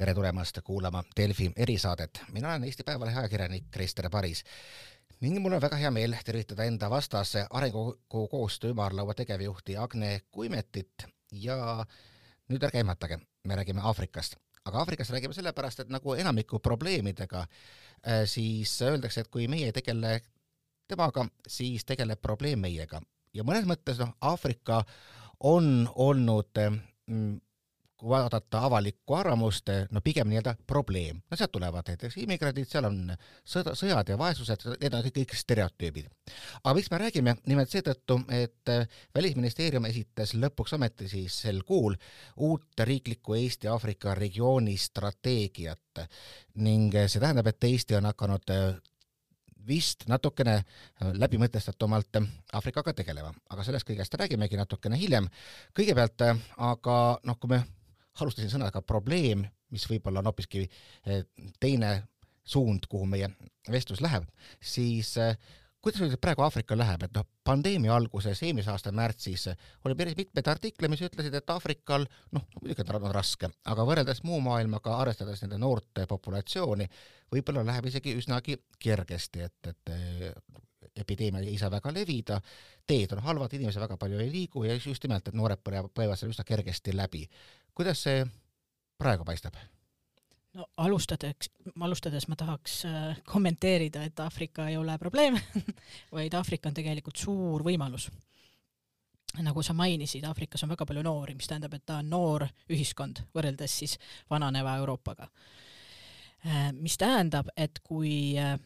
tere tulemast kuulama Delfi erisaadet. mina olen Eesti Päevalehe ajakirjanik Krister Paris ning mul on väga hea meel tervitada enda vastas arengukoostöö ümarlaua tegevjuhti Agne Kuimetit ja nüüd ärge ehmatage, me räägime Aafrikast. aga Aafrikast räägime sellepärast, et nagu enamiku probleemidega, äh, siis öeldakse, et kui meie ei tegele temaga, siis tegeleb probleem meiega. ja mõnes mõttes noh, Aafrika on olnud mm, kui vaadata avalikku arvamust, no pigem nii-öelda probleem. no sealt tulevad näiteks immigrandid, seal on sõda, sõjad ja vaesused, need on kõik, kõik stereotüübid. aga miks me räägime, nimelt seetõttu, et Välisministeerium esitas lõpuks ometi siis sel kuul uut riiklikku Eesti-Aafrika regiooni strateegiat ning see tähendab, et Eesti on hakanud vist natukene läbimõtestatumalt Aafrikaga tegelema, aga sellest kõigest räägimegi natukene hiljem. kõigepealt aga noh, kui me alustasin sõnaga probleem, mis võib-olla on hoopiski eh, teine suund, kuhu meie vestlus läheb, siis eh, kuidas nüüd praegu Aafrikal läheb, et noh, pandeemia alguses, eelmise aasta märtsis oli päris mitmeid artikleid, mis ütlesid, et Aafrikal noh, muidugi on raske, aga võrreldes muu maailmaga, arvestades nende noorte populatsiooni, võib-olla läheb isegi üsnagi kergesti, et, et eh, epideemia ei saa väga levida, teed on halvad, inimesed väga palju ei liigu ja just nimelt, et noored põevad seal üsna kergesti läbi kuidas see praegu paistab? no alustades, alustades ma tahaks äh, kommenteerida, et Aafrika ei ole probleem vaid Aafrika on tegelikult suur võimalus. nagu sa mainisid, Aafrikas on väga palju noori, mis tähendab, et ta on noor ühiskond võrreldes siis vananeva Euroopaga. Äh, mis tähendab, et kui äh,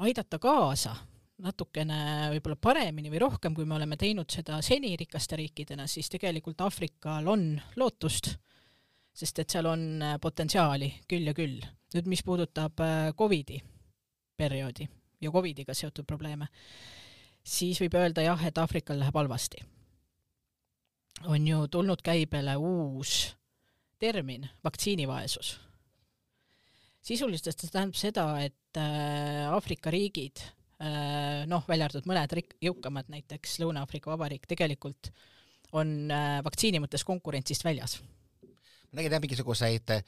aidata kaasa natukene võib-olla paremini või rohkem, kui me oleme teinud seda seni rikaste riikidena, siis tegelikult Aafrikal on lootust, sest et seal on äh, potentsiaali küll ja küll. nüüd, mis puudutab äh, Covidi perioodi ja Covidiga seotud probleeme, siis võib öelda jah, et Aafrikal läheb halvasti. on ju tulnud käibele uus termin, vaktsiinivaesus. sisuliselt see tähendab seda, et äh, Aafrika riigid noh, välja arvatud mõned rik-, jõukamad, näiteks Lõuna-Aafrika Vabariik, tegelikult on äh, vaktsiini mõttes konkurentsist väljas ma nägin jah mingisuguseid äh,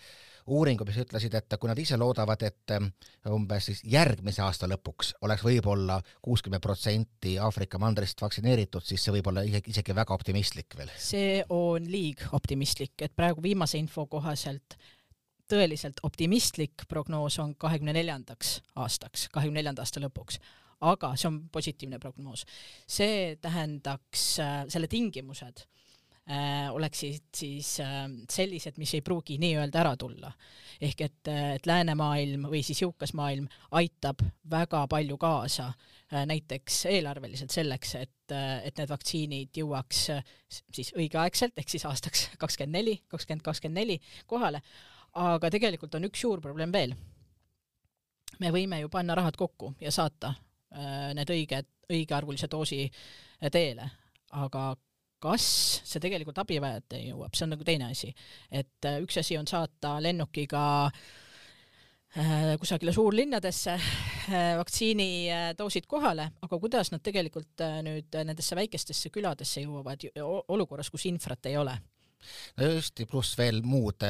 uuringuid, mis ütlesid, et kui nad ise loodavad, et umbes siis järgmise aasta lõpuks oleks võib-olla kuuskümmend protsenti Aafrika mandrist vaktsineeritud, siis see võib olla isegi, isegi väga optimistlik veel. see on liig optimistlik, et praegu viimase info kohaselt tõeliselt optimistlik prognoos on kahekümne neljandaks aastaks, kahekümne neljanda aasta lõpuks aga see on positiivne prognoos. see tähendaks, äh, selle tingimused äh, oleksid siis äh, sellised, mis ei pruugi nii-öelda ära tulla. ehk et, et läänemaailm või siis jõukas maailm aitab väga palju kaasa näiteks eelarveliselt selleks, et, et need vaktsiinid jõuaks siis õigeaegselt, ehk siis aastaks kakskümmend neli, kakskümmend kakskümmend neli kohale, aga tegelikult on üks suur probleem veel. me võime ju panna rahad kokku ja saata Äh, need õiged, õigearvulise doosi äh, teele, aga kas see tegelikult abivajajateni jõuab, see on nagu teine asi. et äh, üks asi on saata lennukiga kusagile suurlinnadesse vaktsiinidoosid kohale, aga kuidas nad tegelikult nüüd nendesse väikestesse küladesse jõuavad olukorras, kus infrat ei ole? no just, pluss veel muud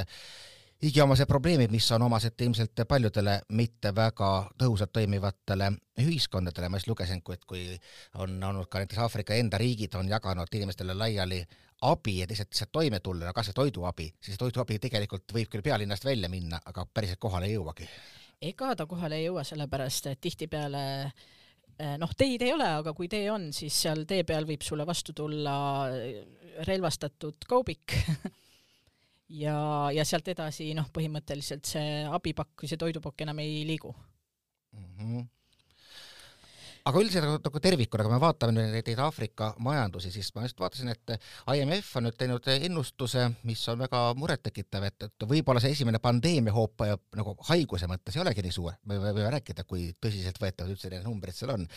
igiomased probleemid, mis on omased ilmselt paljudele mitte väga tõhusalt toimivatele ühiskondadele, ma just lugesin, et kui on olnud ka näiteks Aafrika enda riigid on jaganud inimestele laiali abi, et lihtsalt, lihtsalt toime tulla, kas või toiduabi, siis toiduabi tegelikult võib küll pealinnast välja minna, aga päriselt kohale ei jõuagi. ega ta kohale ei jõua, sellepärast et tihtipeale eh, noh, teid ei ole, aga kui tee on, siis seal tee peal võib sulle vastu tulla relvastatud kaubik ja, ja sealt edasi noh, põhimõtteliselt see abipakk või see toidupakk enam ei liigu mm. -hmm aga üldiselt nagu, nagu tervikuna, kui me vaatame neid Aafrika majandusi, siis ma just vaatasin, et IMF on nüüd teinud ennustuse, mis on väga murettekitav, et, et võib-olla see esimene pandeemia hoop nagu haiguse mõttes ei olegi nii suur, me võime rääkida, kui tõsiseltvõetavad üldse need numbrid seal on,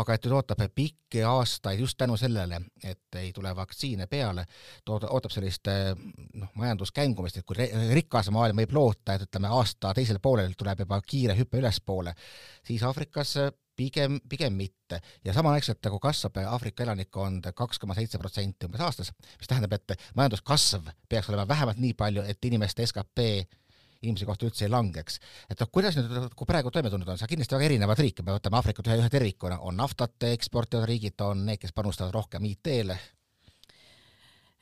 aga et nüüd ootab pikki aastaid just tänu sellele, et ei tule vaktsiine peale, ootab sellist noh, majanduskängumist, et kui rikas maailm võib loota, et ütleme, aasta teisel poolel tuleb juba kiire hüpe ülespoole, siis Aafrikas pigem, pigem mitte. ja samaaegselt nagu kasvab Aafrika elanikkond kaks koma seitse protsenti umbes aastas, mis tähendab, et majanduskasv peaks olema vähemalt nii palju, et inimeste skp inimese kohta üldse ei langeks. et noh, kuidas nüüd, kui praegu toime tulnud on, seal kindlasti väga erinevad riike, me võtame Aafrikat ühe, ühe tervikuna, on naftat eksportivad riigid, on need, kes panustavad rohkem IT-le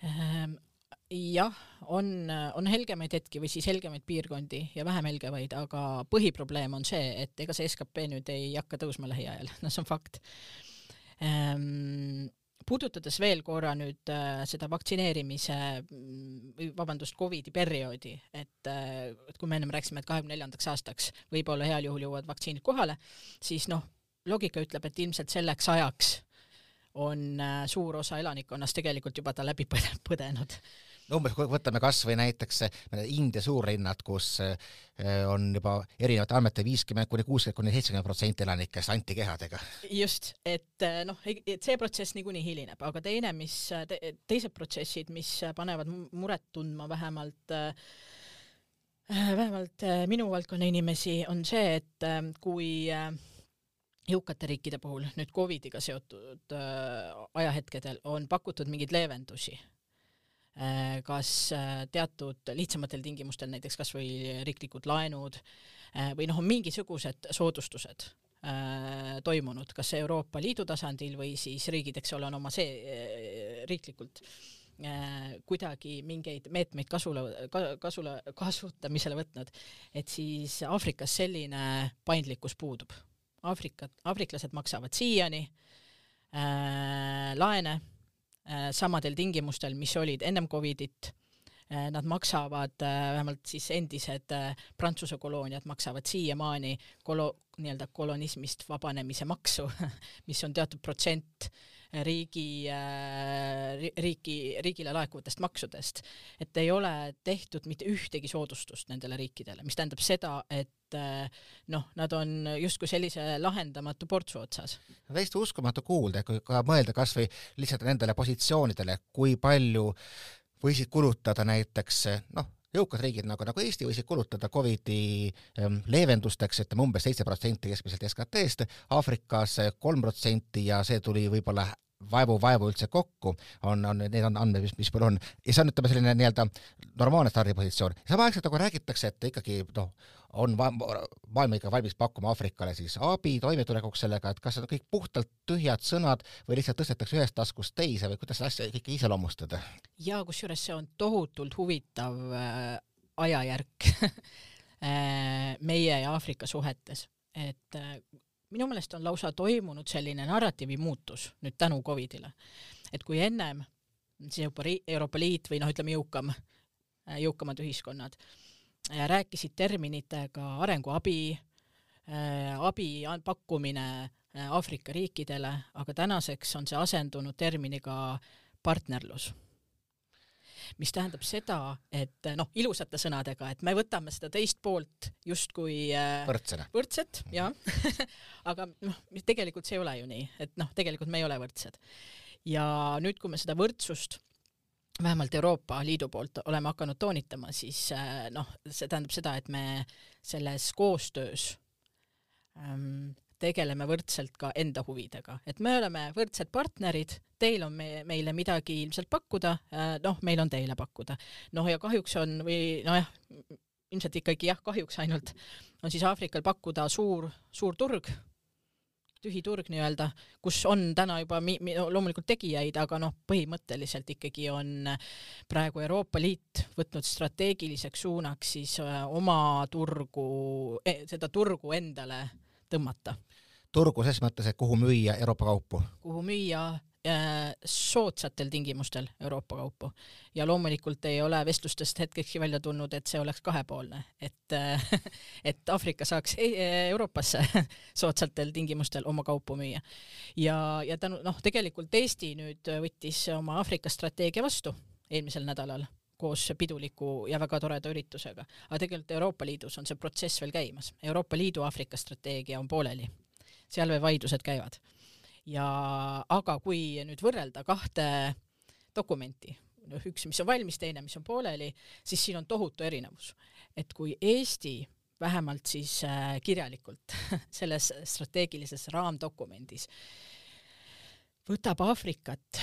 ähm jah, on, on helgemaid hetki või siis helgemaid piirkondi ja vähem helgevaid, aga põhiprobleem on see, et ega see skp nüüd ei hakka tõusma lähiajal, no see on fakt. Ehm, puudutades veel korra nüüd äh, seda vaktsineerimise vabandust, Covidi perioodi, et äh, et kui me ennem rääkisime, et kahekümne neljandaks aastaks võib-olla heal juhul jõuavad vaktsiinid kohale, siis noh, loogika ütleb, et ilmselt selleks ajaks on äh, suur osa elanikkonnast tegelikult juba ta läbi põdenud no umbes, kui võtame kas või näiteks India suurlinnad, kus eh, on juba erinevate andmete viiskümmend kuni kuuskümmend kuni seitsekümmend protsenti elanikest antikehadega. just, et eh, noh, et see protsess niikuinii hilineb, aga teine, mis te,, teised protsessid, mis panevad muret tundma vähemalt äh, vähemalt minu valdkonna inimesi, on see, et kui jõukate riikide puhul nüüd Covidiga seotud ajahetkedel on pakutud mingeid leevendusi kas äh, teatud lihtsamatel tingimustel, näiteks kas või riiklikud laenud äh, või noh, on mingisugused soodustused toimunud, kas Euroopa Liidu tasandil või siis riigid, eks ole, on oma see riiklikult kuidagi mingeid meetmeid kasule, kasule, kasutamisele võtnud, et siis Aafrikas selline paindlikkus puudub. Aafrika, aafriklased maksavad siiani äh, laene Äh, samadel tingimustel, mis olid ennem Covidit. Äh, nad maksavad, äh, vähemalt siis endised Prantsuse kolooniad maksavad siiamaani kolo-, nii-öelda kolonismist vabanemise maksu, mis on teatud protsent riigi, riiki, riigile laekuvatest maksudest. et ei ole tehtud mitte ühtegi soodustust nendele riikidele, mis tähendab seda, et noh, nad on justkui sellise lahendamatu portsu otsas. täiesti uskumatu kuulda, kui ka mõelda kas või lihtsalt nendele positsioonidele, kui palju võisid kulutada näiteks noh, jõukad riigid nagu, nagu Eesti võisid kulutada Covidi ähm, leevendusteks, ütleme umbes seitse protsenti keskmiselt SKT-st, Aafrikas kolm protsenti ja see tuli võib-olla vaevu-vaevu üldse kokku, on, on, need on andmed, mis, mis meil on. ja see on, ütleme, selline nii-öelda normaalne stardipositsioon. samaaegselt nagu räägitakse, et ikkagi noh, on va maailm ikka valmis pakkuma Aafrikale siis abi toimetulekuks sellega, et kas need on kõik puhtalt tühjad sõnad või lihtsalt tõstetakse ühest taskust teise või kuidas seda asja kõike iseloomustada? jaa, kusjuures see on tohutult huvitav äh, ajajärk äh, meie ja Aafrika suhetes, et äh, minu meelest on lausa toimunud selline narratiivi muutus nüüd tänu Covidile. et kui ennem siis Euroopa Liit või noh, ütleme jõukam, äh, jõukamad ühiskonnad äh, rääkisid terminitega arenguabi, äh, abi pakkumine Aafrika riikidele, aga tänaseks on see asendunud terminiga partnerlus mis tähendab seda, et noh, ilusate sõnadega, et me võtame seda teist poolt justkui äh, võrdsena. võrdset, jah aga noh, tegelikult see ei ole ju nii, et noh, tegelikult me ei ole võrdsed. ja nüüd, kui me seda võrdsust vähemalt Euroopa Liidu poolt oleme hakanud toonitama, siis äh, noh, see tähendab seda, et me selles koostöös ähm, tegeleme võrdselt ka enda huvidega, et me oleme võrdsed partnerid, teil on me, meile midagi ilmselt pakkuda, äh, noh, meil on teile pakkuda. noh, ja kahjuks on või nojah, ilmselt ikkagi jah, kahjuks ainult on siis Aafrikal pakkuda suur, suur turg, tühi turg nii-öelda, kus on täna juba mi-, mi, loomulikult tegijaid, aga noh, põhimõtteliselt ikkagi on praegu Euroopa Liit võtnud strateegiliseks suunaks siis äh, oma turgu, e, seda turgu endale tõmmata. turgu ses mõttes, et kuhu müüa Euroopa kaupu? kuhu müüa soodsatel tingimustel Euroopa kaupu ja loomulikult ei ole vestlustest hetkekski välja tulnud, et see oleks kahepoolne, et äh, et Aafrika saaks e Euroopasse soodsatel tingimustel oma kaupu müüa. ja, ja tänu noh, tegelikult Eesti nüüd võttis oma Aafrika strateegia vastu eelmisel nädalal koos piduliku ja väga toreda üritusega. aga tegelikult Euroopa Liidus on see protsess veel käimas. Euroopa Liidu Aafrika strateegia on pooleli. seal veel vaidlused käivad. Ja aga kui nüüd võrrelda kahte dokumenti, noh üks, mis on valmis, teine, mis on pooleli, siis siin on tohutu erinevus. et kui Eesti vähemalt siis äh, kirjalikult selles strateegilises raamdokumendis võtab Aafrikat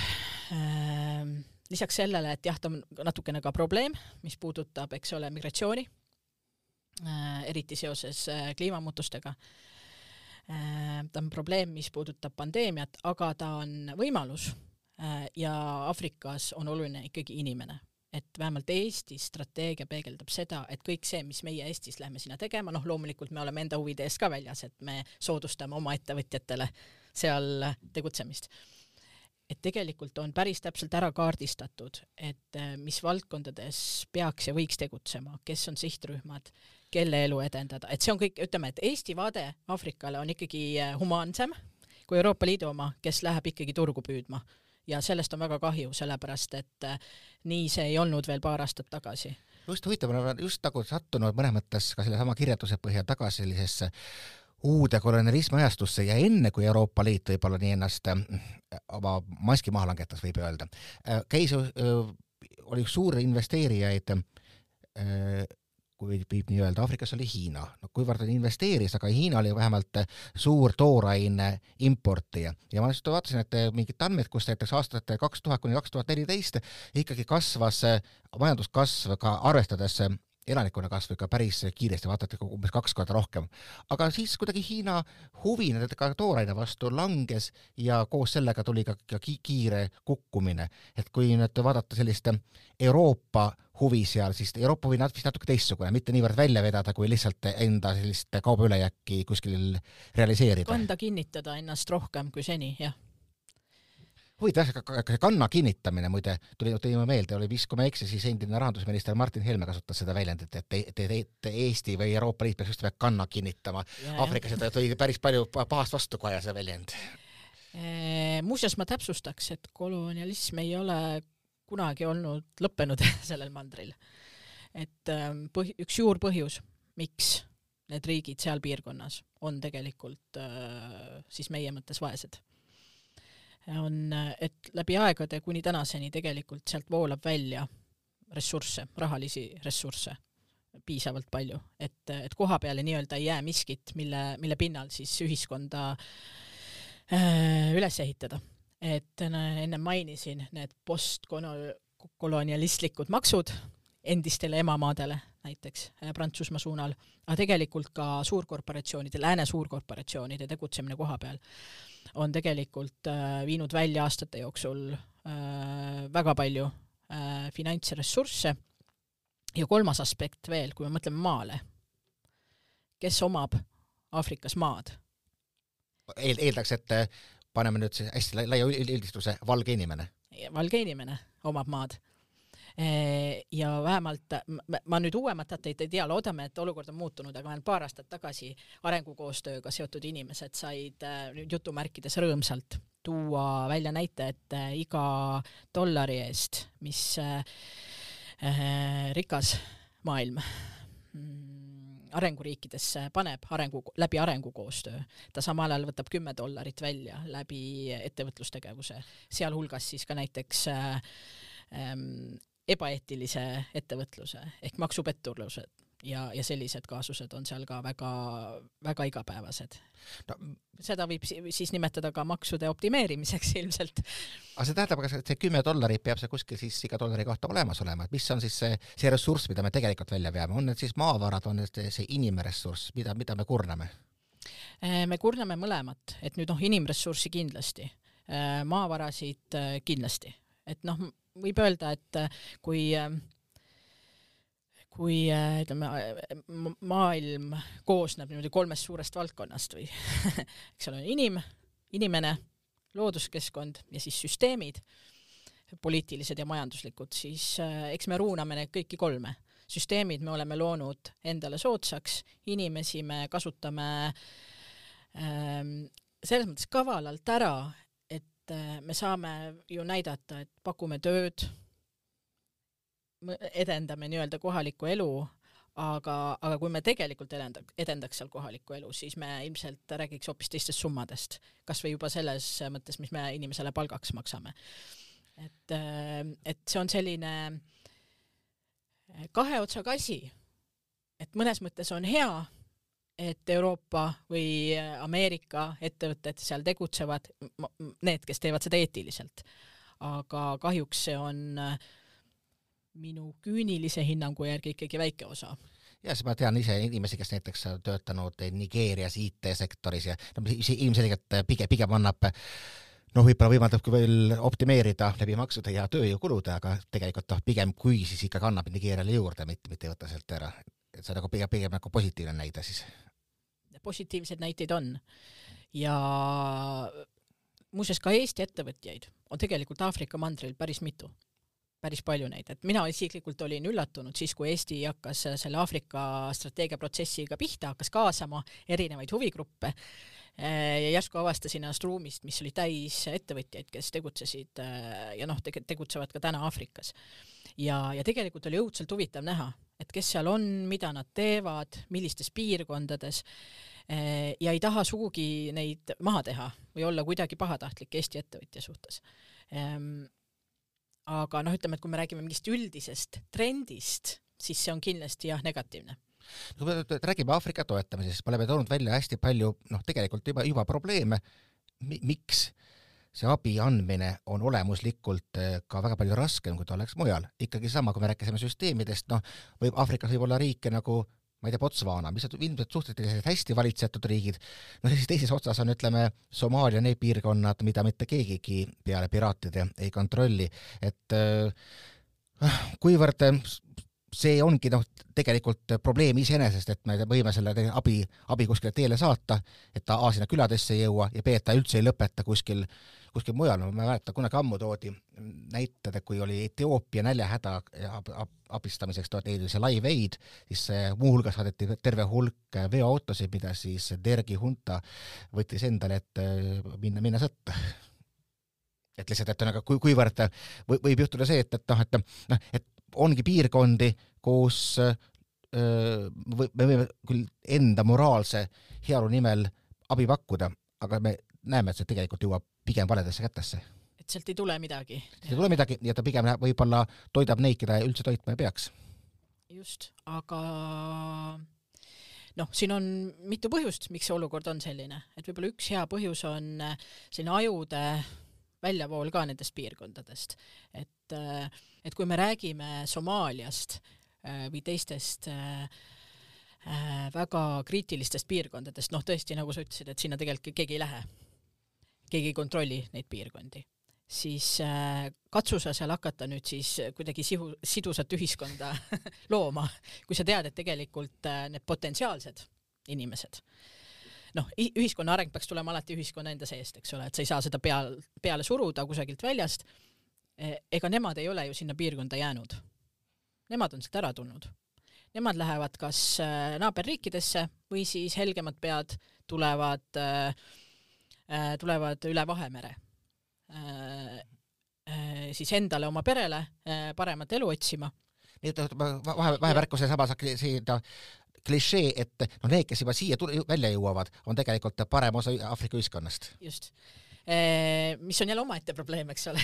äh, lisaks sellele, et jah, ta on natukene ka probleem, mis puudutab, eks ole, migratsiooni, eriti seoses kliimamuutustega. Ta on probleem, mis puudutab pandeemiat, aga ta on võimalus ja Aafrikas on oluline ikkagi inimene et vähemalt Eesti strateegia peegeldab seda, et kõik see, mis meie Eestis lähme sinna tegema, noh, loomulikult me oleme enda huvide eest ka väljas, et me soodustame oma ettevõtjatele seal tegutsemist. et tegelikult on päris täpselt ära kaardistatud, et äh, mis valdkondades peaks ja võiks tegutsema, kes on sihtrühmad, kelle elu edendada, et see on kõik, ütleme, et Eesti vaade Aafrikale on ikkagi äh, humaansem kui Euroopa Liidu oma, kes läheb ikkagi turgu püüdma. Ja sellest on väga kahju, sellepärast et äh, nii see ei olnud veel paar aastat tagasi. just huvitav, ma olen just nagu sattunud mõnes mõttes ka sellesama kirjelduse põhjal tagasi sellisesse uude kolonialismi ajastusse ja enne, kui Euroopa Liit võib-olla nii ennast äh, oma maski maha langetas, võib öelda, käis, oli üks suuri investeerijaid kui võib nii öelda, Aafrikas oli Hiina. no kuivõrd ta investeeris, aga Hiina oli vähemalt suur tooraine importija ja ma just vaatasin, et mingid andmed, kus näiteks aastate kaks tuhat kuni kaks tuhat neliteist ikkagi kasvas majanduskasv ka arvestades elanikkonna kasv ikka päris kiiresti, vaata, et umbes kaks korda rohkem. aga siis kuidagi Hiina huvi nende ka tooraine vastu langes ja koos sellega tuli ka, ka kiire kukkumine. et kui nüüd vaadata sellist Euroopa huvi seal, siis Euroopa huvi on vist natuke teistsugune, mitte niivõrd välja vedada, kui lihtsalt enda sellist kauba ülejääki kuskil realiseerida. kanda kinnitada ennast rohkem kui seni, jah huvitav, see kanna kinnitamine muide tuli, tuli mulle meelde, oli vist, kui ma ei eksi, siis endine rahandusminister Martin Helme kasutas seda väljendit, et te, te, te, Eesti või Euroopa Liit peaks just nimelt kanna kinnitama. Aafrikas seda tuli päris palju pahast vastukaja, see väljend. muuseas, ma täpsustaks, et kolonialism ei ole kunagi olnud lõppenud sellel mandril. et ähm, põh-, üks juurpõhjus, miks need riigid seal piirkonnas on tegelikult äh, siis meie mõttes vaesed, on, et läbi aegade kuni tänaseni tegelikult sealt voolab välja ressursse, rahalisi ressursse piisavalt palju, et, et koha peale nii-öelda ei jää miskit, mille, mille pinnal siis ühiskonda äh, üles ehitada et enne mainisin need postkolonialistlikud maksud endistele emamaadele, näiteks äh, Prantsusmaa suunal, aga tegelikult ka suurkorporatsioonide, lääne suurkorporatsioonide tegutsemine koha peal on tegelikult äh, viinud välja aastate jooksul äh, väga palju äh, finantsressursse ja kolmas aspekt veel, kui me mõtleme maale, kes omab Aafrikas maad Eel,? eeldaks, et paneme nüüd siis hästi laia üldistuse, valge inimene. valge inimene omab maad. ja vähemalt, ma nüüd uuemat dateid ei tea, loodame, et olukord on muutunud, aga vähemalt paar aastat tagasi arengukoostööga seotud inimesed said nüüd jutumärkides rõõmsalt tuua välja näite, et iga dollari eest, mis rikas maailm mm, arenguriikidesse paneb arengu, läbi arengukoostöö, ta samal ajal võtab kümme dollarit välja läbi ettevõtlustegevuse, sealhulgas siis ka näiteks ähm, ebaeetilise ettevõtluse ehk maksupetturlused ja, ja sellised kaasused on seal ka väga, väga igapäevased no,. seda võib siis nimetada ka maksude optimeerimiseks ilmselt. aga see tähendab, kas see kümme dollarit peab see kuskil siis iga dollari kohta olemas olema, et mis on siis see, see ressurss, mida me tegelikult välja veame, on need siis maavarad, on need see inimressurss, mida, mida me kurname? Äh, me kurname mõlemat, et nüüd noh, inimressurssi kindlasti, äh, maavarasid äh, kindlasti, et noh, võib öelda, et kui äh, kui äh, ütleme, maailm koosneb niimoodi kolmest suurest valdkonnast või eks ole, inim, inimene, looduskeskkond ja siis süsteemid, poliitilised ja majanduslikud, siis äh, eks me ruuname need kõiki kolme. süsteemid me oleme loonud endale soodsaks, inimesi me kasutame ähm, selles mõttes kavalalt ära, et äh, me saame ju näidata, et pakume tööd, edendame nii-öelda kohalikku elu, aga, aga kui me tegelikult edenda-, edendaks seal kohalikku elu, siis me ilmselt räägiks hoopis teistest summadest. kas või juba selles mõttes, mis me inimesele palgaks maksame. et, et see on selline kahe otsaga asi. et mõnes mõttes on hea, et Euroopa või Ameerika ettevõtted seal tegutsevad, need, kes teevad seda eetiliselt. aga kahjuks see on äh, minu küünilise hinnangu järgi ikkagi väike osa. ja siis ma tean ise inimesi, kes näiteks on töötanud Nigeerias IT-sektoris ja no ilmselgelt pigem, pigem annab noh, võib-olla võimaldabki veel optimeerida läbi maksude ja tööjõukulude, aga tegelikult noh, pigem kui siis ikkagi annab Nigeeriale juurde, mitte, mitte ei võta sealt ära. et see on nagu pigem, pigem nagu positiivne näide siis. positiivseid näiteid on ja muuseas ka Eesti ettevõtjaid on tegelikult Aafrika mandril päris mitu päris palju neid, et mina isiklikult olin üllatunud siis, kui Eesti hakkas selle Aafrika strateegiaprotsessiga pihta, hakkas kaasama erinevaid huvigruppe ja järsku avastasin ennast ruumist, mis oli täis ettevõtjaid, kes tegutsesid ja noh, tegutsevad ka täna Aafrikas. ja, ja tegelikult oli õudselt huvitav näha, et kes seal on, mida nad teevad, millistes piirkondades ja ei taha sugugi neid maha teha või olla kuidagi pahatahtlik Eesti ettevõtja suhtes ehm, aga noh, ütleme, et kui me räägime mingist üldisest trendist, siis see on kindlasti jah, negatiivne no kui me räägime Aafrika toetamisest, me oleme toonud välja hästi palju noh, tegelikult juba, juba probleeme, miks see abi andmine on olemuslikult eh, ka väga palju raskem, kui ta oleks mujal. ikkagi sama, kui me rääkisime süsteemidest, noh, võib Aafrikas võib olla riike nagu ma ei tea, Botswana, mis ilmselt suhteliselt hästi valitsetud riigid, no siis teises otsas on, ütleme, Somaalia need piirkonnad, mida mitte keegigi peale piraatide ei kontrolli, et äh, kuivõrd see ongi noh, tegelikult probleem iseenesest, et me võime selle abi, abi kuskile teele saata, et ta A sinna küladesse ei jõua ja B, et ta üldse ei lõpeta kuskil äh, kuskil mujal, ma mäletan, kunagi ammu toodi näited, et kui oli Etioopia näljahäda ab, ab, abistamiseks toodi see Live Aid, siis muuhulgas saadeti terve hulk veoautosid, mida siis Dergi hunta võttis endale, et äh, minna, minna sõtta. Et lihtsalt, et ühesõnaga, kui, kuivõrd võib juhtuda see, et, et noh, et noh, et ongi piirkondi, kus öö, äh, me võime küll enda moraalse heaolu nimel abi pakkuda, aga me näeme, et see tegelikult jõuab pigem valedesse kätesse. et sealt ei tule midagi. ei tule midagi ja ta pigem võib-olla toidab neid, keda üldse toitma ei peaks. just, aga noh, siin on mitu põhjust, miks see olukord on selline, et võib-olla üks hea põhjus on äh, selline ajude väljavool ka nendest piirkondadest, et, äh, et kui me räägime Somaaliast äh, või teistest väga kriitilistest piirkondadest, noh tõesti, nagu sa ütlesid, et sinna tegelikult keegi ei lähe keegi ei kontrolli neid piirkondi, siis äh, katsu sa seal hakata nüüd siis kuidagi sihu, sidusat ühiskonda looma, kui sa tead, et tegelikult äh, need potentsiaalsed inimesed, noh, ühiskonna areng peaks tulema alati ühiskonna enda seest, eks ole, et sa ei saa seda peal, peale suruda kusagilt väljast. E, ega nemad ei ole ju sinna piirkonda jäänud. Nemad on sealt ära tulnud. Nemad lähevad kas äh, naaberriikidesse või siis helgemad pead tulevad äh, tulevad üle Vahemere äh, äh, siis endale, oma perele paremat elu otsima. nii et vahe, vahemärkuse samas siin klišee, et no need, kes juba siia tule, välja jõuavad, on tegelikult parem osa Aafrika ühiskonnast. just. mis on jälle omaette probleem, eks ole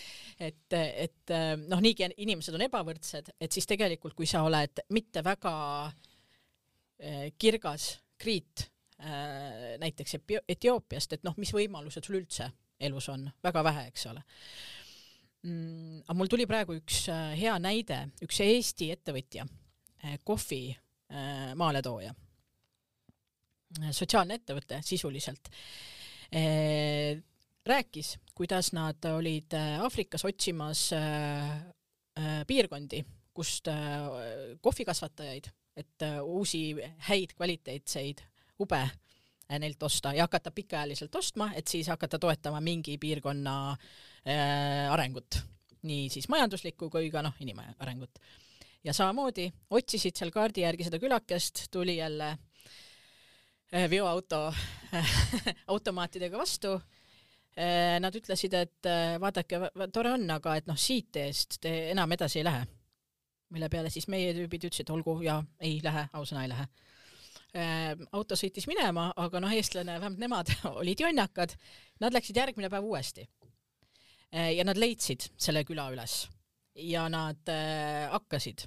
et, et noh, niigi inimesed on ebavõrdsed, et siis tegelikult, kui sa oled mitte väga kirgas kriit Äh, näiteks Etioopiast, et noh, mis võimalused sul üldse elus on, väga vähe, eks ole mm,. aga mul tuli praegu üks äh, hea näide, üks Eesti ettevõtja, äh, kohvi maaletooja, sotsiaalne ettevõte sisuliselt, rääkis, kuidas nad olid Aafrikas otsimas piirkondi, kust kohvikasvatajaid, et uusi häid kvaliteetseid ube neilt osta ja hakata pikaajaliselt ostma, et siis hakata toetama mingi piirkonna äh, arengut, nii siis majanduslikku kui ka noh, inimarengut. ja samamoodi otsisid seal kaardi järgi seda külakest, tuli jälle äh, veoauto automaatidega vastu äh,. Nad ütlesid, et äh, vaadake, tore on, aga et noh, siit eest te enam edasi ei lähe. mille peale siis meie tüübid ütlesid, olgu ja ei lähe, ausõna ei lähe auto sõitis minema, aga noh, eestlane, vähemalt nemad olid jonnakad, nad läksid järgmine päev uuesti. Ehm, ja nad leidsid selle küla üles ja nad äh, hakkasid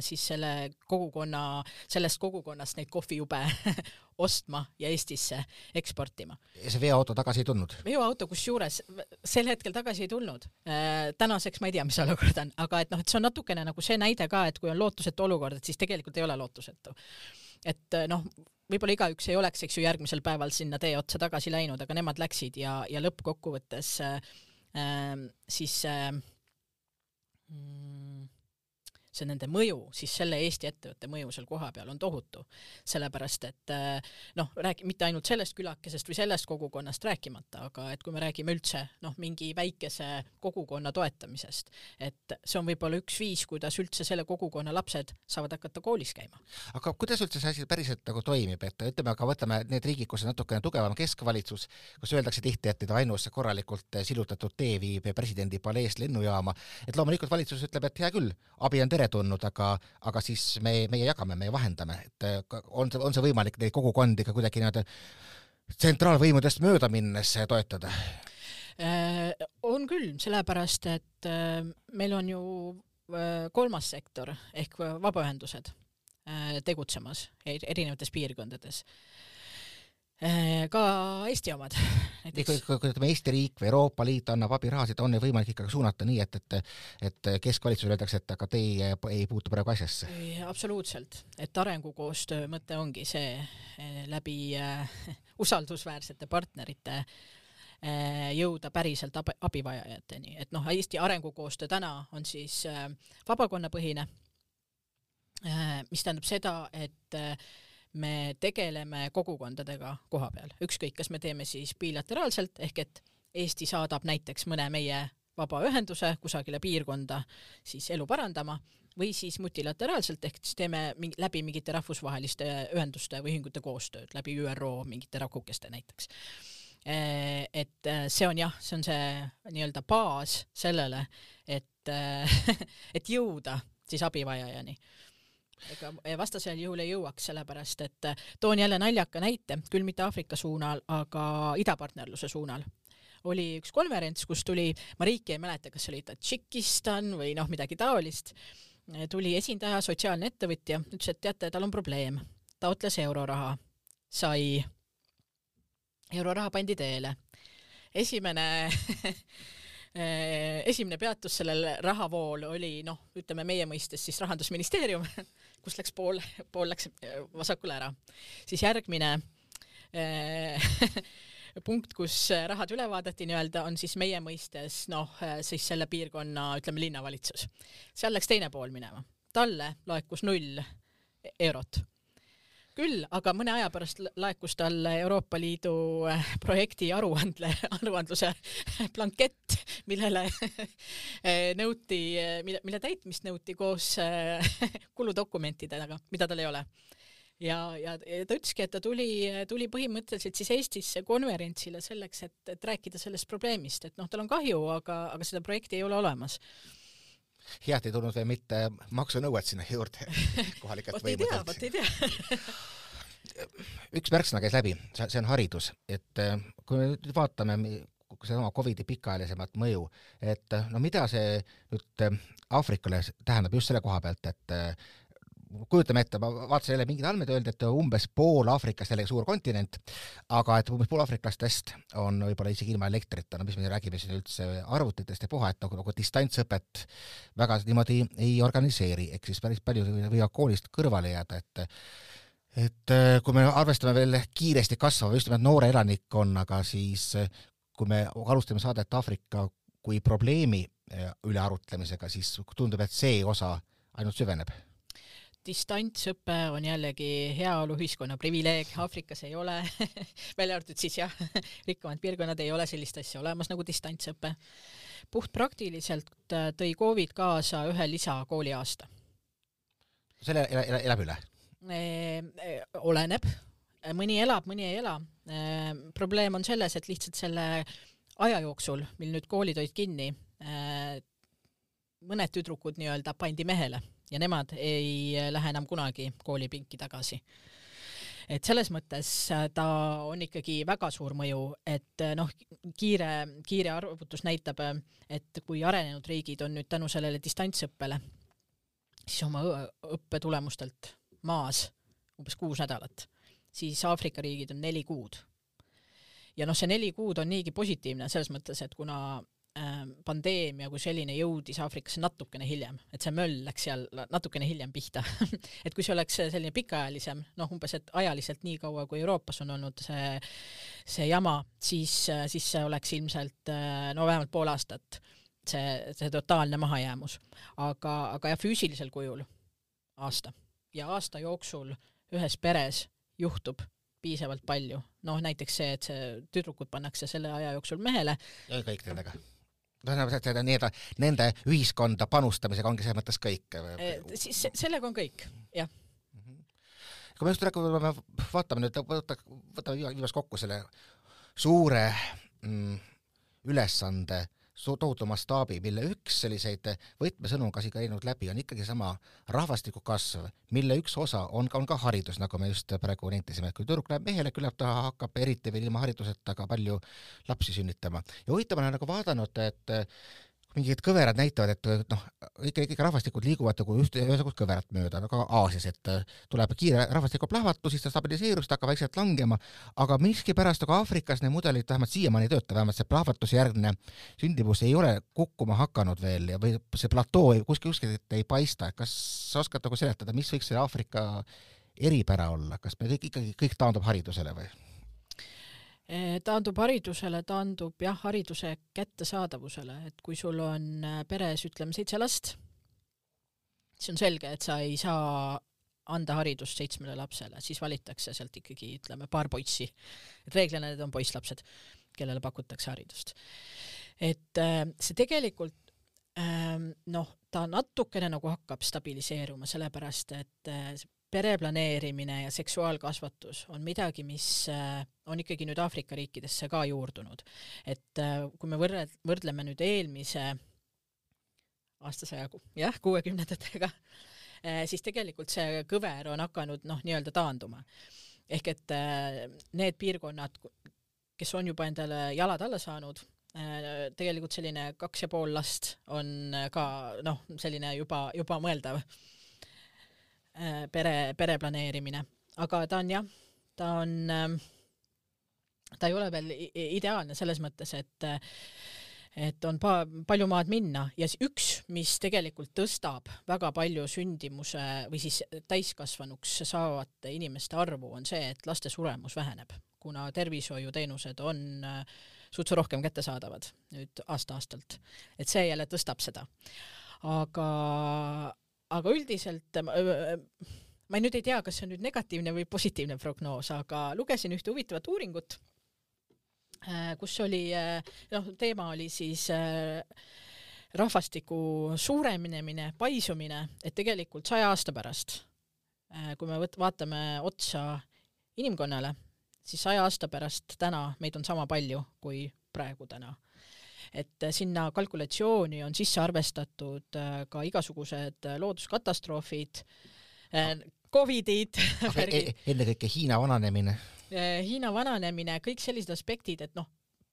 siis selle kogukonna, sellest kogukonnast neid kohvijube ostma ja Eestisse eksportima. ja see veoauto tagasi ei tulnud? veoauto kusjuures sel hetkel tagasi ei tulnud. tänaseks ma ei tea, mis olukord on, aga et noh, et see on natukene nagu see näide ka, et kui on lootusetu olukord, et siis tegelikult ei ole lootusetu. Et noh, võib-olla igaüks ei oleks, eks ju, järgmisel päeval sinna tee otsa tagasi läinud, aga nemad läksid ja, ja lõppkokkuvõttes äh, siis äh, see nende mõju, siis selle Eesti ettevõtte mõju seal kohapeal on tohutu. sellepärast et eh, noh, räägi-, mitte ainult sellest külakesest või sellest kogukonnast rääkimata, aga et kui me räägime üldse noh, mingi väikese kogukonna toetamisest, et see on võib-olla üks viis, kuidas üldse selle kogukonna lapsed saavad hakata koolis käima. aga kuidas üldse see asi päriselt nagu toimib, et ütleme, aga võtame need riigid, kus on natukene tugevam keskvalitsus, kus öeldakse tihti, et ainus korralikult sillutatud tee viib presidendi paleest lennujaama, et loomulikult valitsus ütleb, et hea küll, abi on teretulnud, teretulnud, aga, aga siis me, meie jagame, me vahendame, et on see, on see võimalik neid kogukondi ka kuidagi nii-öelda tsentraalvõimudest mööda minnes toetada? Äh, on küll, sellepärast et äh, meil on ju äh, kolmas sektor ehk vabaühendused tegutsemas erinevates piirkondades Äh, ka Eesti omad. nii kui, ütleme, Eesti riik või Euroopa Liit annab abirahasid, on võimalik ikkagi suunata nii, et, et et keskvalitsusele öeldakse, et aga teie ei puutu praegu asjasse? absoluutselt, et arengukoostöö mõte ongi see eh, läbi äh, usaldusväärsete partnerite äh, jõuda päriselt ab abivajajateni, et noh, Eesti arengukoostöö täna on siis äh, vabakonnapõhine äh,, mis tähendab seda, et äh, me tegeleme kogukondadega koha peal, ükskõik, kas me teeme siis bilateraalselt, ehk et Eesti saadab näiteks mõne meie vabaühenduse kusagile piirkonda siis elu parandama või siis multilateraalselt ehk siis teeme mingi, läbi mingite rahvusvaheliste ühenduste või ühingute koostööd, läbi ÜRO mingite rakukeste näiteks. Et see on jah, see on see nii-öelda baas sellele, et, et jõuda siis abivajajani ega vastasel juhul ei jõuaks, sellepärast et äh, toon jälle naljaka näite, küll mitte Aafrika suunal, aga idapartnerluse suunal. Oli üks konverents, kus tuli, ma riiki ei mäleta, kas oli Tadžikistan või noh, midagi taolist, tuli esindaja, sotsiaalne ettevõtja, ütles, et teate, tal on probleem, taotles euroraha, sai, euroraha pandi teele. esimene esimene peatus sellel rahavool oli noh, ütleme meie mõistes siis rahandusministeerium kust läks pool, pool läks äh, vasakule ära. siis järgmine äh, punkt, kus rahad üle vaadati nii-öelda, on siis meie mõistes noh, äh, siis selle piirkonna, ütleme, linnavalitsus. seal läks teine pool minema. talle laekus null eurot küll, aga mõne aja pärast laekus talle Euroopa Liidu äh, projekti aruandle, aruandluse blankett, millele äh, nõuti, äh, mille, mille täitmist nõuti koos kuludokumentidega, mida tal ei ole. Ja, ja ta ütleski, et ta tuli, tuli põhimõtteliselt siis Eestisse konverentsile selleks, et, et rääkida sellest probleemist, et noh, tal on kahju, aga, aga seda projekti ei ole olemas head ei tulnud veel mitte maksunõuet sinna juurde kohalikelt võimudelt. vot ei tea, vot ei tea. üks märksõna käis läbi, see on haridus, et äh, kui me nüüd vaatame sedasama Covidi pikaajalisemat mõju, et no mida see nüüd äh, Aafrikale tähendab just selle koha pealt, et äh, kujutame ette, ma vaatasin jälle mingeid andmeid, öeldi, et umbes pool Aafrikast, jällegi suur kontinent, aga et umbes pool aafriklastest on võib-olla isegi ilma elektrita, no mis me räägime siin üldse arvutitest ja puha, et nagu, nagu distantsõpet väga niimoodi ei organiseeri, ehk siis päris paljud võivad koolist kõrvale jääda, et et äh, kui me arvestame veel kiiresti kasvava just nimelt noore elanikkonnaga, siis äh, kui me alustame saadet Aafrika kui probleemi äh, üle arutlemisega, siis tundub, et see osa ainult süveneb distantsõpe on jällegi heaoluühiskonna privileeg, Aafrikas ei ole välja arvatud siis jah, rikkamad piirkonnad ei ole sellist asja olemas nagu distantsõpe. puhtpraktiliselt äh, tõi Covid kaasa ühe lisakooliaasta. selle elab, elab üle? oleneb, mõni elab, mõni ei ela. probleem on selles, et lihtsalt selle aja jooksul, mil nüüd koolid olid kinni, mõned tüdrukud nii-öelda pandi mehele ja nemad ei lähe enam kunagi koolipinki tagasi. et selles mõttes äh, ta on ikkagi väga suur mõju, et äh, noh, kiire, kiire arvutus näitab, äh, et kui arenenud riigid on nüüd tänu sellele distantsõppele siis oma õppe tulemustelt maas umbes kuus nädalat siis Aafrika riigid on neli kuud. ja noh, see neli kuud on niigi positiivne selles mõttes, et kuna pandeemia kui selline jõudis Aafrikasse natukene hiljem, et see möll läks seal natukene hiljem pihta. Et kui see oleks selline pikaajalisem, noh umbes, et ajaliselt nii kaua, kui Euroopas on olnud see, see jama, siis, siis see oleks ilmselt no vähemalt pool aastat see, see totaalne mahajäämus. aga, aga jah, füüsilisel kujul aasta. Ja aasta jooksul ühes peres juhtub piisavalt palju, noh näiteks see, et see tüdrukud pannakse selle aja jooksul mehele. ja kõik nendega tähendab, seda nii-öelda nende ühiskonda panustamisega ongi selles mõttes kõik. siis sellega on kõik, jah. kui me just räägime, vaatame nüüd, võta, võtame viimast kokku selle suure mm, ülesande tohutu mastaabi, mille üks selliseid võtmesõnu ka siin käinud läbi on ikkagi sama rahvastiku kasv, mille üks osa on, on ka haridus, nagu me just praegu nentisime, et kui tüdruk läheb mehele, küllap ta hakkab eriti veel ilma hariduseta ka palju lapsi sünnitama. ja huvitav on nagu vaadanud, et mingid kõverad näitavad, et noh, ikka, ikka rahvastikud liiguvad nagu just ühesugust kõverat mööda, nagu Aasias, et tuleb kiire rahvastiku plahvatus, siis ta stabiliseerub, siis ta hakkab vaikselt langema, aga miskipärast nagu Aafrikas need mudelid vähemalt siiamaani ei tööta, vähemalt see plahvatusjärgne sündivus ei ole kukkuma hakanud veel ja või see platoo kuskil kuskilt ei paista, kas sa oskad nagu seletada, mis võiks see Aafrika eripära olla, kas me kõik ikkagi, kõik taandub haridusele või? Eh, taandub haridusele, taandub jah, hariduse kättesaadavusele, et kui sul on äh, peres ütleme seitse last, siis on selge, et sa ei saa anda haridust seitsmele lapsele, siis valitakse sealt ikkagi ütleme paar poissi. et reeglina need on poisslapsed, kellele pakutakse haridust. et äh, see tegelikult ähm, noh, ta natukene nagu hakkab stabiliseeruma, sellepärast et äh, pere planeerimine ja seksuaalkasvatus on midagi, mis äh, on ikkagi nüüd Aafrika riikidesse ka juurdunud. et äh, kui me võrre-, võrdleme nüüd eelmise aastasaja, jah, kuuekümnendatega, äh, siis tegelikult see kõver on hakanud noh, nii-öelda taanduma. ehk et need piirkonnad, kes on juba endale jalad alla saanud, tegelikult selline kaks ja pool last on ka noh, selline juba, juba mõeldav pere, pere planeerimine, aga ta on jah, ta on, ähm, ta ei ole veel ideaalne selles mõttes, et et on pa-, palju maad minna ja üks, mis tegelikult tõstab väga palju sündimuse või siis täiskasvanuks saavate inimeste arvu, on see, et laste suremus väheneb, kuna tervishoiuteenused on äh, sutsu rohkem kättesaadavad nüüd aasta-aastalt. et see jälle tõstab seda. aga aga üldiselt äh, äh, ma nüüd ei tea, kas see on nüüd negatiivne või positiivne prognoos, aga lugesin ühte huvitavat uuringut, äh, kus oli, noh, teema oli siis rahvastiku suurenemine, paisumine, et tegelikult saja aasta pärast, kui me võt-, vaatame otsa inimkonnale, siis saja aasta pärast täna meid on sama palju kui praegu täna et äh, sinna kalkulatsiooni on sisse arvestatud äh, ka igasugused äh, looduskatastroofid, Covidid e-, ennekõike Hiina vananemine. Hiina vananemine, kõik sellised aspektid, et noh,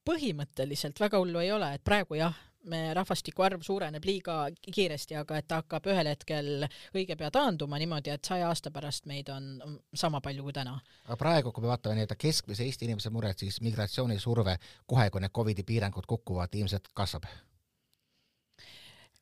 põhimõtteliselt väga hullu ei ole, et praegu jah, me rahvastiku arv suureneb liiga kiiresti, aga et ta hakkab ühel hetkel õige pea taanduma niimoodi, et saja aasta pärast meid on sama palju kui täna. aga praegu, kui me vaatame nii-öelda keskmise Eesti inimese muret, siis migratsioonisurve kohe, kui need Covidi piirangud kukuvad, ilmselt kasvab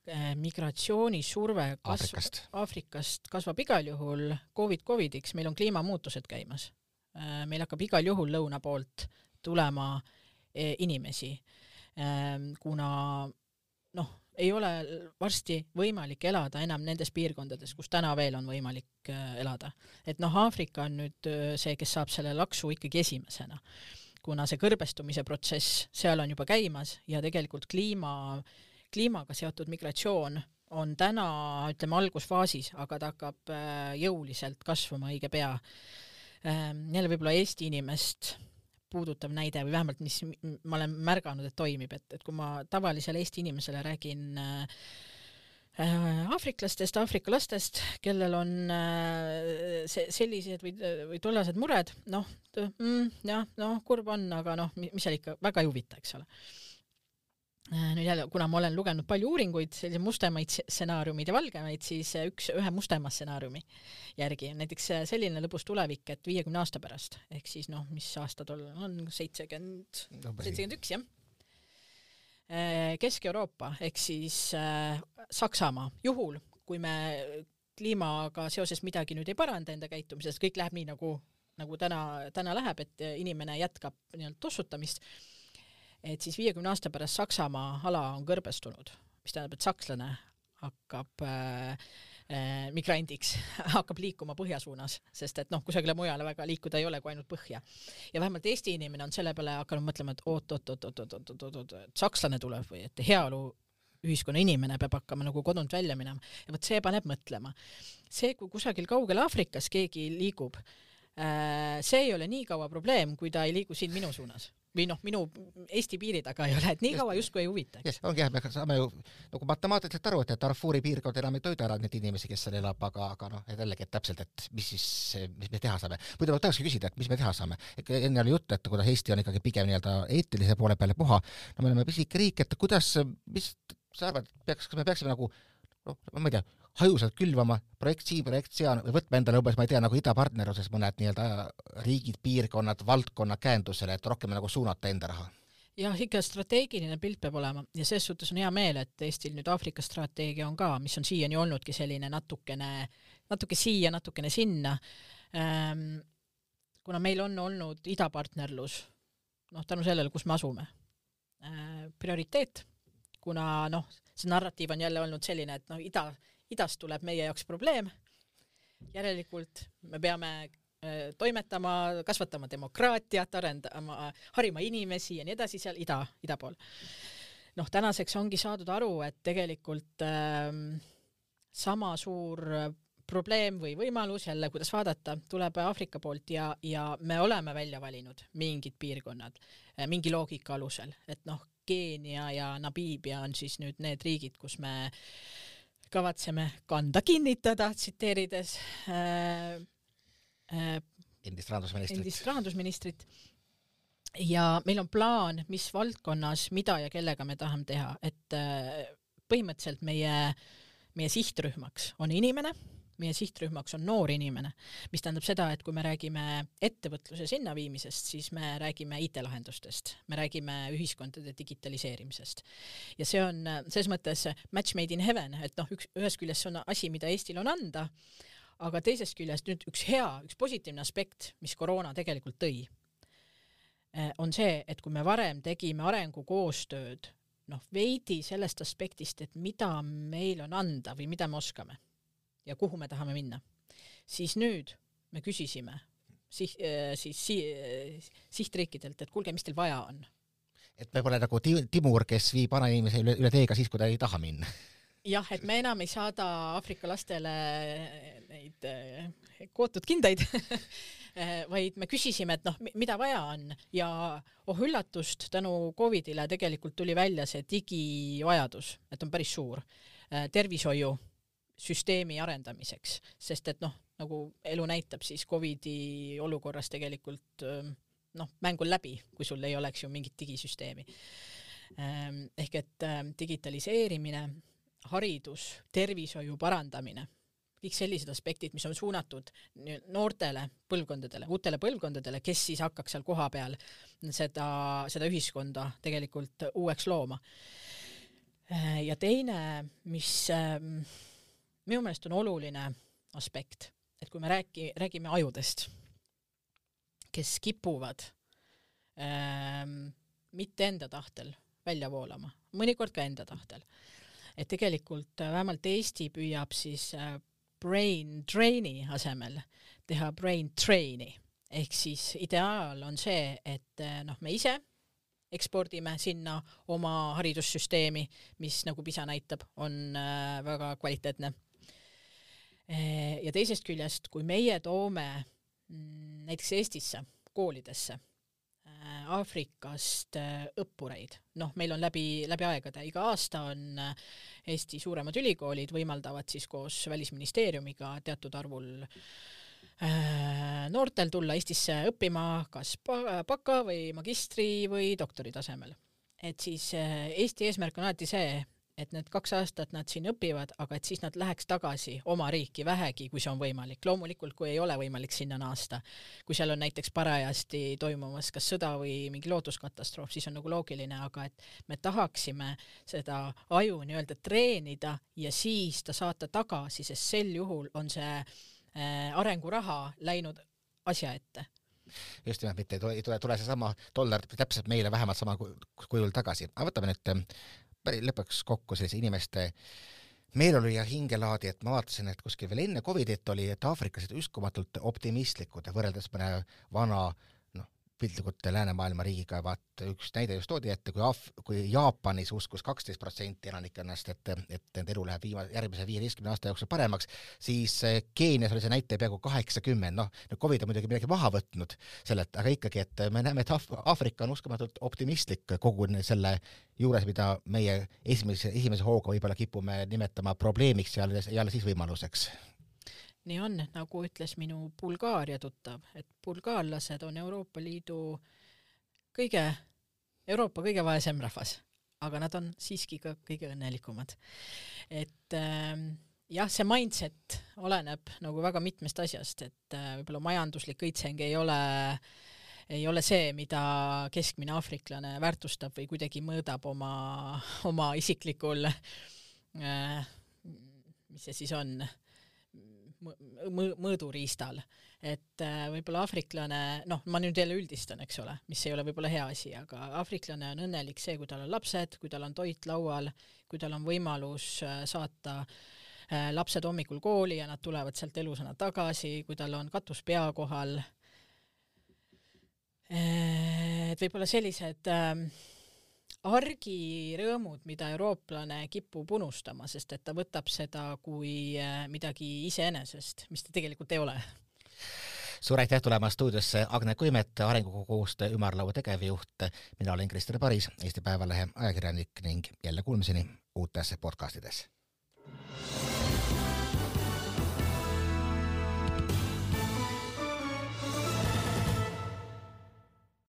äh, migratsioonisurve kasv-, Aafrikast. Aafrikast kasvab igal juhul Covid Covidiks, meil on kliimamuutused käimas. Äh, meil hakkab igal juhul lõuna poolt tulema äh, inimesi kuna noh, ei ole varsti võimalik elada enam nendes piirkondades, kus täna veel on võimalik äh, elada. et noh, Aafrika on nüüd äh, see, kes saab selle laksu ikkagi esimesena, kuna see kõrbestumise protsess seal on juba käimas ja tegelikult kliima, kliimaga seotud migratsioon on täna, ütleme, algusfaasis, aga ta hakkab äh, jõuliselt kasvama õige pea. Ehm, jälle võib-olla Eesti inimest puudutav näide või vähemalt mis ma olen märganud, et toimib, et, et kui ma tavalisele Eesti inimesele räägin äh, aafriklastest, Aafrika lastest, kellel on äh, see, sellised või, või tollased mured, noh mm,, jah, noh, kurb on, aga noh, mis seal ikka, väga ei huvita, eks ole. Äh, nüüd jälle, kuna ma olen lugenud palju uuringuid, selliseid mustemaid stsenaariumid ja valgemaid, siis äh, üks, ühe mustema stsenaariumi järgi on näiteks äh, selline lõbus tulevik, et viiekümne aasta pärast, ehk siis noh, mis aasta tol on, seitsekümmend, seitsekümmend üks, jah. Kesk-Euroopa ehk siis Saksamaa, juhul kui me kliimaga seoses midagi nüüd ei paranda enda käitumises, kõik läheb nii, nagu, nagu täna, täna läheb, et inimene jätkab nii-öelda tossutamist et siis viiekümne aasta pärast Saksamaa ala on kõrbestunud, mis tähendab, et sakslane hakkab äh, äh, migrandiks, hakkab liikuma põhja suunas, sest et noh, kusagile mujale väga liikuda ei ole kui ainult põhja. ja vähemalt Eesti inimene on selle peale hakanud mõtlema, et oot-oot-oot-oot-oot-oot-oot, et sakslane tuleb või et heaolu ühiskonna inimene peab hakkama nagu kodunt välja minema ja vot see paneb mõtlema. see, kui kusagil kaugel Aafrikas keegi liigub äh,, see ei ole nii kaua probleem, kui ta ei liigu siin minu suunas või noh, minu Eesti piiri taga ei ole, et nii kaua justkui ei huvita. jah, ongi jah, me saame ju nagu matemaatiliselt aru, et, et Darfuri piirkond enam ei toida ära neid inimesi, kes seal elab, aga, aga noh, et jällegi, et täpselt, et mis siis, mis me teha saame. muidu ma tahakski küsida, et mis me teha saame. enne oli jutt, et kuidas Eesti on ikkagi pigem nii-öelda eetilise poole peale puha. no me oleme pisike riik, et kuidas, mis sa arvad, peaks, kas me peaksime nagu noh, ma ei tea, hajusalt külvama projekt siin, projekt seal või võtma endale umbes, ma ei tea, nagu idapartnerluses mõned nii-öelda riigid, piirkonnad, valdkonna käendusele, et rohkem nagu suunata enda raha? jah, ikka strateegiline pilt peab olema ja selles suhtes on hea meel, et Eestil nüüd Aafrika strateegia on ka, mis on siiani olnudki selline natukene, natuke siia, natukene sinna ähm,. kuna meil on olnud idapartnerlus, noh, tänu sellele, kus me asume äh,, prioriteet, kuna noh, see narratiiv on jälle olnud selline, et noh, ida, idast tuleb meie jaoks probleem, järelikult me peame äh, toimetama, kasvatama demokraatiat, arendama, harima inimesi ja nii edasi seal ida, ida pool. noh, tänaseks ongi saadud aru, et tegelikult äh, sama suur probleem või võimalus, jälle kuidas vaadata, tuleb Aafrika poolt ja, ja me oleme välja valinud mingid piirkonnad äh, mingi loogika alusel, et noh, Keenia ja Namibia on siis nüüd need riigid, kus me äh, kavatseme kanda kinnitada, tsiteerides äh, äh, endist rahandusministrit. endist rahandusministrit. ja meil on plaan, mis valdkonnas, mida ja kellega me tahame teha, et äh, põhimõtteliselt meie, meie sihtrühmaks on inimene meie sihtrühmaks on noor inimene, mis tähendab seda, et kui me räägime ettevõtluse sinna viimisest, siis me räägime IT-lahendustest, me räägime ühiskondade digitaliseerimisest. ja see on selles mõttes match made in heaven, et noh, üks, ühest küljest see on asi, mida Eestil on anda, aga teisest küljest nüüd üks hea, üks positiivne aspekt, mis koroona tegelikult tõi, on see, et kui me varem tegime arengukoostööd noh, veidi sellest aspektist, et mida meil on anda või mida me oskame ja kuhu me tahame minna, siis nüüd me küsisime siht, äh, siis si-, sihtriikidelt, et kuulge, mis teil vaja on. et me pole nagu Timur, kes viib vanainimese üle, üle teega siis, kui ta ei taha minna. jah, et me enam ei saada Aafrika lastele neid äh, kootud kindaid vaid me küsisime, et noh, mida vaja on ja oh üllatust, tänu Covidile tegelikult tuli välja see digivajadus, et on päris suur. Äh, tervishoiu süsteemi arendamiseks, sest et noh, nagu elu näitab, siis Covidi olukorras tegelikult noh, mäng on läbi, kui sul ei oleks ju mingit digisüsteemi. Ehm, ehk et digitaliseerimine, haridus, tervishoiu parandamine, kõik sellised aspektid, mis on suunatud noortele põlvkondadele, uutele põlvkondadele, kes siis hakkaks seal kohapeal seda, seda ühiskonda tegelikult uueks looma. Ehm, ja teine, mis ähm, minu meelest on oluline aspekt, et kui me räägi, räägime ajudest, kes kipuvad ähm, mitte enda tahtel välja voolama, mõnikord ka enda tahtel, et tegelikult äh, vähemalt Eesti püüab siis äh, brain drain'i asemel teha brain train'i. Ehk siis ideaal on see, et äh, noh, me ise ekspordime sinna oma haridussüsteemi, mis nagu PISA näitab, on äh, väga kvaliteetne ja teisest küljest, kui meie toome mm, näiteks Eestisse koolidesse eh, Aafrikast eh, õppureid, noh, meil on läbi, läbi aegade, iga aasta on Eesti suuremad ülikoolid võimaldavad siis koos Välisministeeriumiga teatud arvul noortel tulla Eestisse õppima kas baka või magistri või doktori tasemel. et siis Eesti eesmärk on alati see, et need kaks aastat nad siin õpivad, aga et siis nad läheks tagasi oma riiki vähegi, kui see on võimalik. loomulikult, kui ei ole võimalik sinna naasta, kui seal on näiteks parajasti toimumas kas sõda või mingi looduskatastroof, siis on nagu loogiline, aga et me tahaksime seda aju nii-öelda treenida ja siis ta saata tagasi, sest sel juhul on see äh, arenguraha läinud asja ette just nimelt, mitte ei tule, ei tule, seesama dollar täpselt meile vähemalt sama kujul tagasi. aga võtame nüüd lõpuks kokku sellise inimeste meeleolu ja hingelaadi, et ma vaatasin, et kuskil veel enne Covidit oli, et aafriklased uskumatult optimistlikud võrreldes mõne vana piltlikult läänemaailma riigiga, vaat üks näide just toodi ette, kui Af-, kui Jaapanis uskus kaksteist protsenti elanikkonnast, et, et nende elu läheb viima-, järgmise viieteistkümne aasta jooksul paremaks, siis eh, Keenias oli see näitaja peaaegu kaheksakümmend, noh, nüüd Covid on muidugi midagi maha võtnud sellelt, aga ikkagi, et me näeme, et Af-, Aafrika on uskumatult optimistlik kogu selle juures, mida meie esimese, esimese hooga võib-olla kipume nimetama probleemiks ja alles, ja alles siis võimaluseks nii on, nagu ütles minu Bulgaaria tuttav, et bulgaarlased on Euroopa Liidu kõige, Euroopa kõige vaesem rahvas, aga nad on siiski ka kõige õnnelikumad. et äh, jah, see mindset oleneb nagu väga mitmest asjast, et äh, võib-olla majanduslik õitseng ei ole ei ole see, mida keskmine aafriklane väärtustab või kuidagi mõõdab oma, oma isiklikul äh, mis see siis on äh,, mõ-, mõõduriistal. et äh, võib-olla aafriklane, noh, ma nüüd jälle üldistan, eks ole, mis ei ole võib-olla hea asi, aga aafriklane on õnnelik see, kui tal on lapsed, kui tal on toit laual, kui tal on võimalus äh, saata äh, lapsed hommikul kooli ja nad tulevad sealt elusana tagasi, kui tal on katus pea kohal, et võib-olla sellised äh, argirõõmud, mida eurooplane kipub unustama, sest et ta võtab seda kui äh, midagi iseenesest, mis ta tegelikult ei ole. suur aitäh tulemast stuudiosse, Agne Kuimet, arengukoostöö ümarlaua tegevjuht. mina olen Krister Paris, Eesti Päevalehe ajakirjanik ning jälle kuulmiseni uutes podcastides